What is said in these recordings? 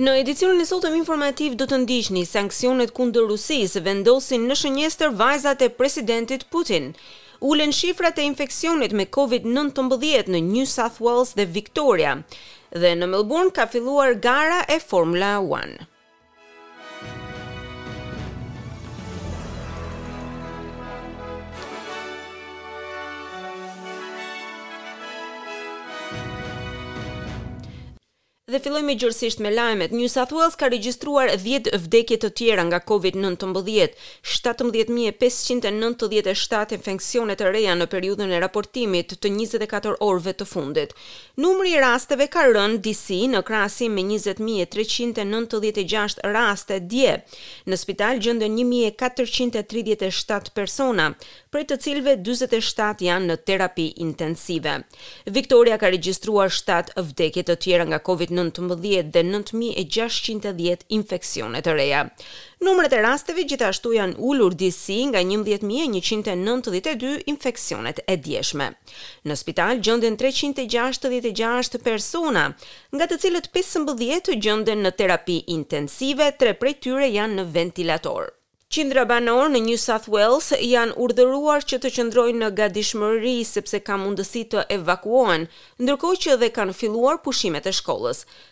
Në edicionin e sotëm informativ do të ndiqni sanksionet kundër Rusisë vendosin në shënjestër vajzat e presidentit Putin. Ulen shifrat e infeksionit me COVID-19 në New South Wales dhe Victoria. Dhe në Melbourne ka filluar gara e Formula 1. Dhe fillojmë gjërësisht me lajmet. New South Wales ka regjistruar 10 vdekje të tjera nga COVID-19, 17597 infeksione të reja në periudhën e raportimit të 24 orëve të fundit. Numri i rasteve ka rënë disi në krahasim me njëzet mijë e treqind e nëntëdhjetë e gjashtë raste dje. Në spital gjënden një mijë e katërqind e tridhjetë e shtatë persona, prej të cilëve dyzet e shtatë janë në terapi intensive. Viktoria ka regjistruar shtatë vdekje të tjera nga Covid nëntëmbëdhjetë dhe nëntë mijë e gjashtëqind e dhjetë infeksione të reja. Numrat e rasteve gjithashtu janë ulur disi nga njëmbëdhjetë mijë e njëqind e nëntëdhjetë e dy infeksionet e djeshme. Në spital gjënden treqind e gjashtëdhjetë e gjashtë persona, nga të cilët pesëmbëdhjetë gjënden në terapi intensive, tre prej tyre janë në ventilator. Qindra banorë në New South Wales janë urdhëruar që të qëndrojnë në gatishmëri sepse ka mundësi të evakuohen, ndërkohë që edhe kanë filluar pushimet e shkollës.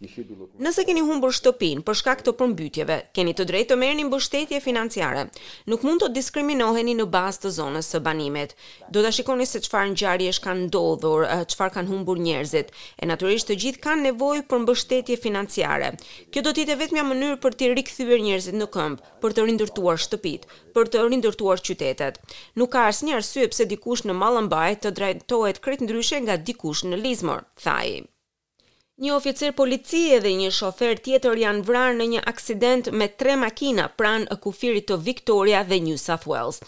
Nëse keni humbur shtëpinë për shkak të përmbytjeve, keni të drejtë të merrni mbështetje financiare. Nuk mund të diskriminoheni në bazë të zonës së banimit. Do ta shikoni se çfarë ngjarjesh kanë ndodhur, çfarë kanë humbur njerëzit. E natyrisht të gjithë kanë nevojë për mbështetje financiare. Kjo do të jetë e vetmja mënyrë për t'i rikthyer njerëzit në këmbë, për të rindërtuar shtëpitë, për të rindërtuar qytetet. Nuk ka asnjë arsye pse dikush në Mullumbimby të trajtohet krejt ndryshe nga dikush në Lismore, tha ai. Një oficer policie dhe një shofer tjetër janë vrarë në një aksident me tre makina pranë kufirit të Victoria dhe New South Wales.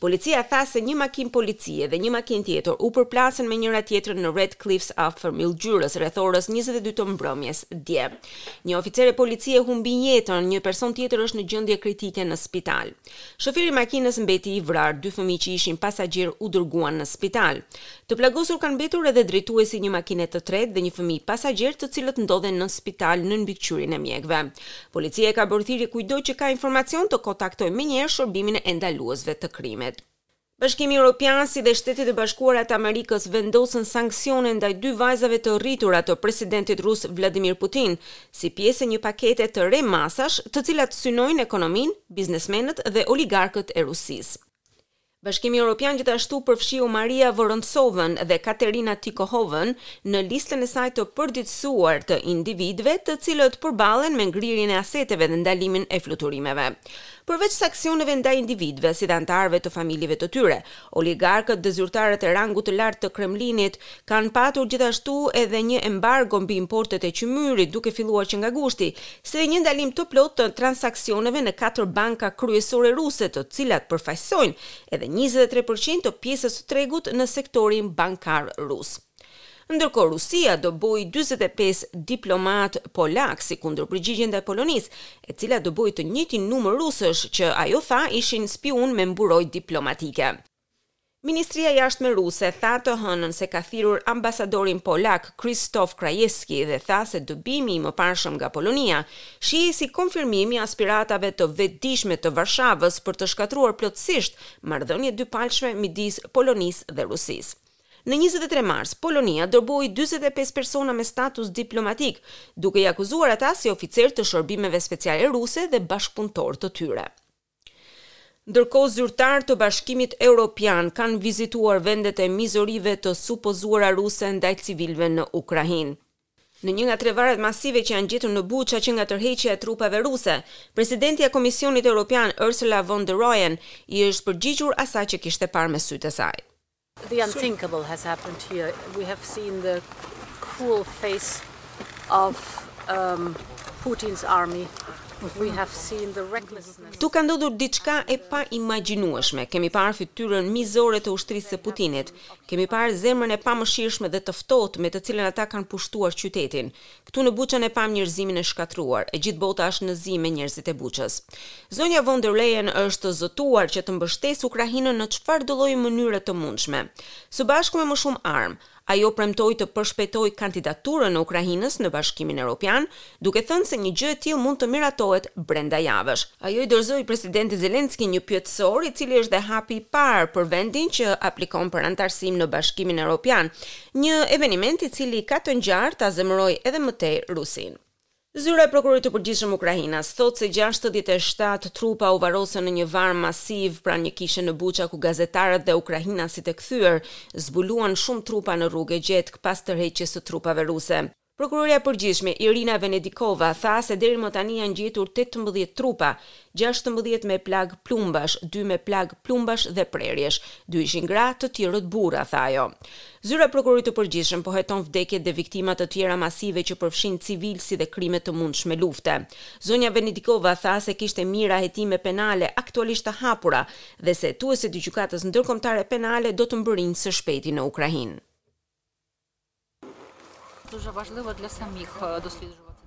Policia tha se një makinë policie dhe një makinë tjetër u përplasën me njëra-tjetrën në Red Cliffs afër Mildurës rreth orës 22 të mbrëmjes dje. Një oficere policie humbi jetën, një person tjetër është në gjendje kritike në spital. Shoferi i makinës mbeti i vrarë, dy fëmijë që ishin pasagjerë u dërguan në spital. Të plagosur kanë mbetur edhe drejtuesi i një makine të tretë dhe një fëmijë pasagjer, të cilët ndodhen në spital nën mbikëqyrjen e mjekëve. Policia i ka bërë thirrje kujtdo që ka informacion të kontaktojë menjëherë Shërbimin e Ndaluesve të Krimit. Bashkimi Europian si dhe Shtetet e Bashkuara të Amerikës vendosën sanksione ndaj dy vajzave të rritura të presidentit rus Vladimir Putin, si pjesë e një pakete të re masash, të cilat synojnë ekonominë, biznesmenët dhe oligarkët e Rusisë. Bashkimi Europian gjithashtu përfshiu Maria Vorontsovën dhe Katerina Tikohovën në listën e saj të përditësuar të individëve të cilët përballen me ngrirjen e aseteve dhe ndalimin e fluturimeve. Përveç sanksioneve ndaj individëve, si dhe anëtarëve të familjeve të tyre, oligarkët dhe zyrtarët e rangut të lartë të Kremlinit kanë patur gjithashtu edhe një embargo mbi importet e qymyrit, duke filluar që nga gushti, si dhe një ndalim të plotë të transaksioneve në katër banka kryesore ruse, të cilat përfaqësojnë edhe njëzet e tre për qind të pjesës së tregut në sektorin bankar rus. Ndërkohë Rusia dëboi dyzet e pesë diplomatë polakë si kundërpërgjigje ndaj Polonisë, e cila dëboi të njëjtin numër rusësh që ajo tha ishin spiunë me mburojë diplomatike. Ministria e Jashtme ruse tha të hënën se ka thirrur ambasadorin polak Krzysztof Krajewski dhe tha se dëbimi i mëparshëm nga Polonia shihej si konfirmim i aspiratave të vetëdijshme të Varshavës për të shkatërruar plotësisht marrëdhëniet dypalëshme midis Polonisë dhe Rusisë. Në njëzet e tre mars, Polonia dëboi dyzet e pesë persona me status diplomatik, duke i akuzuar ata si oficerë të shërbimeve speciale ruse dhe bashkëpunëtorë të tyre. Ndërkohë, zyrtarë të Bashkimit Europian kanë vizituar vendet e mizorive të supozuara ruse ndaj civilëve në Ukrainë. Në një nga tre varret masive që janë gjetur në Buça që nga tërheqja e trupave ruse, presidentja e Komisionit Europian, Ursula von der Leyen, i është përgjigjur asaj që kishte parë me sytë e saj. The unthinkable has happened here, we have seen the cruel face of Putin's army, we have seen the recklessness. Këtu ka ndodhur diçka e paimagjinueshme, kemi parë fytyrën mizore të ushtrisë së Putinit, kemi parë zemrën e pamëshirshme dhe të ftohtë me të cilën ata kanë pushtuar qytetin, Këtu në Buçën e pamë njerëzimin e shkatërruar, e gjithë bota është në zi me njerëzit e Buçës. Zonja von der Leyen është zotuar që të mbështesë Ukrainën në çfarëdo lloj mënyre të mundshme. Së bashku me më shumë armë, ajo premtoi të përshpejtojë kandidaturën e Ukrainës në Bashkimin Europian, duke thënë se një gjë e tillë mund të miratohet brenda javësh. Ajo i dorëzoi Presidentit Zelensky një pyetësor, i cili është dhe hapi i parë për vendin që aplikon për anëtarësim në Bashkimin Europian, Një eveniment i cili ka të ngjarë ta zemërojë edhe më tej Rusinë. Zyra e Prokurorit të Përgjithshëm ukrainas thotë se gjashtëdhjetë e shtatë trupa u varrosën në një varr masiv pranë një kishe në Buça ku gazetarët dhe ukrainasit e kthyer zbuluan shumë trupa në rrugë e gjetkë pas tërheqjes së trupave ruse. Prokurorja e Përgjithshme, Irina Venedikova, tha se deri më tani janë gjetur tetëmbëdhjetë trupa, gjashtëmbëdhjetë me plagë plumbash, dy me plagë plumbash dhe prerjesh. Dy ishin gra, të tjerët burra, tha ajo. Zyra e Prokurorit të Përgjithshëm po heton vdekjet dhe viktima të tjera masive që përfshijnë civilë si dhe krime të mundshme lufte. Zonja Venedikova tha se kishte mijëra hetime penale aktualisht të hapura dhe se hetuesit e Gjykatës Ndërkombëtare Penale do të mbërrijnë së shpejti në Ukrainë.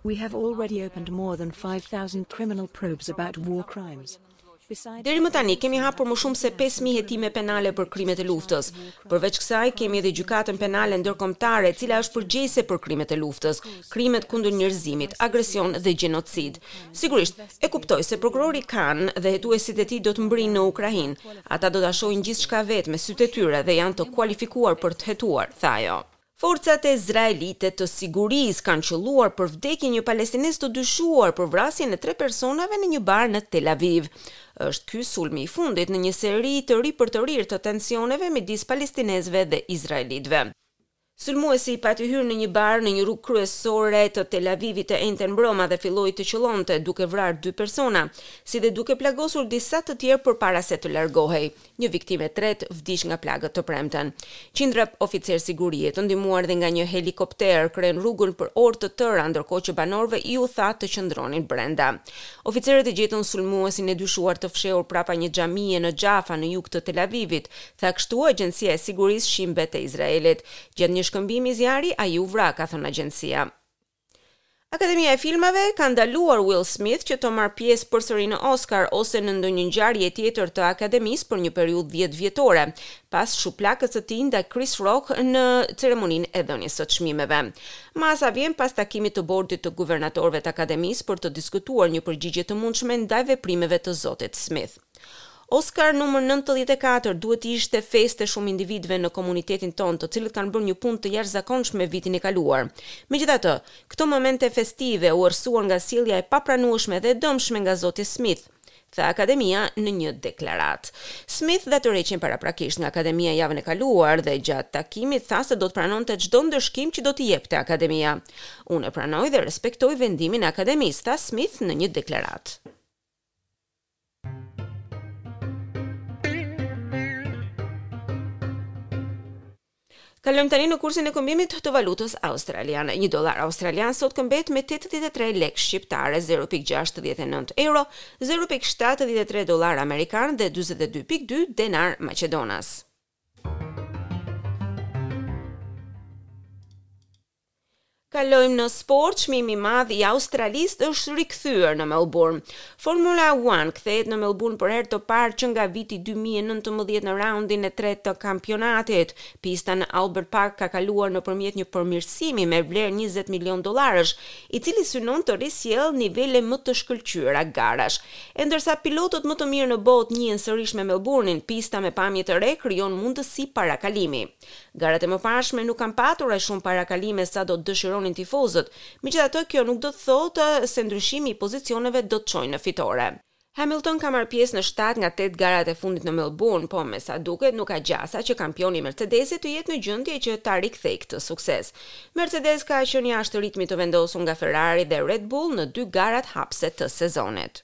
We have already opened more than 5000 criminal probes about war crimes. Deri më tani kemi hapur më shumë se pesë mijë hetime penale për krimet e luftës. Përveç kësaj, kemi edhe Gjykatën Penale Ndërkombëtare, e cila është përgjegjëse për krimet e luftës, krimet kundër njerëzimit, agresion dhe gjenocid. Sigurisht, E kuptoj se prokurori Khan dhe hetuesit e tij do të mbrijnë në Ukrainë. Ata do ta shohin gjithçka vetë me sytë e tyre dhe janë të kualifikuar për të hetuar, tha ajo. Forcat e izraelite të sigurisë kanë qëlluar për vdekjen një palestinez të dyshuar për vrasjen e tre personave në një bar në Tel Aviv. Është ky sulmi i fundit në një seri të ripërtërirë të tensioneve midis palestinezëve dhe izraelitëve. Sulmuesi pati hyrë në një bar në një rrugë kryesore të Tel Avivit të enjten mbrëma dhe filloi të qëllonte, duke vrarë dy persona, si dhe duke plagosur disa të tjerë përpara se të largohej. Një viktimë e tretë vdiq nga plagët të premten. Qindra oficerë sigurie, të ndihmuar dhe nga një helikopter, krehën rrugën për orë të tëra, ndërkohë që banorëve iu tha të qëndronin brenda. Oficerët e gjetën sulmuesin e dyshuar të fshehur prapa një xhamie në Jaffa, në jug të Tel Avivit, tha kështu agjencia e sigurisë Shin Bet e Izraelit. Gjatë një shkëmbimi zjarri, ai u vra, ka thënë agjencia. Akademia e Filmave ka ndaluar Will Smith që të marrë pjesë përsëri në Oscar ose në ndonjë ngjarje tjetër të Akademisë për një periudhë dhjetë vjetore, pas shuplakës së tij ndaj Chris Rock në ceremoninë e dhënies së çmimeve. Masa vjen pas takimit të bordit të guvernatorëve të Akademisë për të diskutuar një përgjigje të mundshme ndaj veprimeve të zotit Smith. Oscar numër nëntëdhjetë e katër duhet të ishte festë e shumë individëve në komunitetin tonë, të cilët kanë bërë një punë të jashtëzakonshme vitin e kaluar. Megjithatë, këto momente festive u errësuan nga sjellja e papranueshme dhe e dëmshme nga zoti Smith, tha Akademia në një deklaratë. Smith dha dorëheqjen paraprakisht nga Akademia javën e kaluar dhe gjatë takimit tha se do të pranonte çdo ndëshkim që do t'i jepte Akademia. Unë e pranoj dhe respektoj vendimin e Akademisë, tha Smith në një deklaratë. Kalojmë tani në kursin e këmbimit të valutës australiane. Një dollar australian sot këmbet me 83 lekë shqiptare, 0.69 euro, 0.73 dollar amerikan dhe 42.2 denar maqedonas. Kalojmë në sport, çmimi i madh i Australisë është rikthyer në Melbourne. Formula One kthehet në Melbourne për herë të parë që nga viti 2019 në raundin e tretë të kampionatit. Pista në Albert Park ka kaluar nëpërmjet një përmirësimi me vlerë 20 milionë dollarësh, i cili synon të risjellë nivele më të shkëlqyera garash. E ndërsa pilotët më të mirë në botë njihen sërish me Melburnin, pista me pamje të re krijon mundësi parakalimi. Garat e mëparshme nuk kanë patur aq shumë parakalime sa do të dëshironin tifozët, megjithatë kjo nuk do të thotë se ndryshimi i pozicioneve do të çojë në fitore. Hamilton ka marrë pjesë në shtatë nga tetë garat e fundit në Melbourne, po me sa duket nuk ka gjasa që kampioni i Mercedesit të jetë në gjendje që ta rikthejë këtë sukses. Mercedes ka qenë jashtë ritmit të vendosur nga Ferrari dhe Red Bull në dy garat hapëse të sezonit.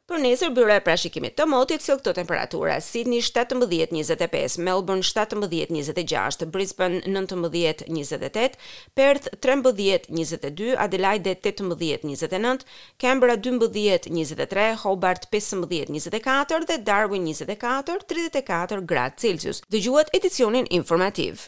Për nesër byroja e parashikimit të motit sjell këto temperatura, Sidni shtatëmbëdhjetë, njëzet e pesë, Melburn shtatëmbëdhjetë, njëzet e gjashtë, Brisban nëntëmbëdhjetë, njëzet e tetë, Perth trembëdhjetë, njëzet e dy, Adelaide tetëmbëdhjetë, njëzet e nëntë, Kanberra dymbëdhjetë, njëzet e tre, Hobart pesëmbëdhjetë, njëzet e katër dhe Darwin njëzet e katër, tridhjetë e katër gradë Celsius. Dëgjuat edicionin informativ.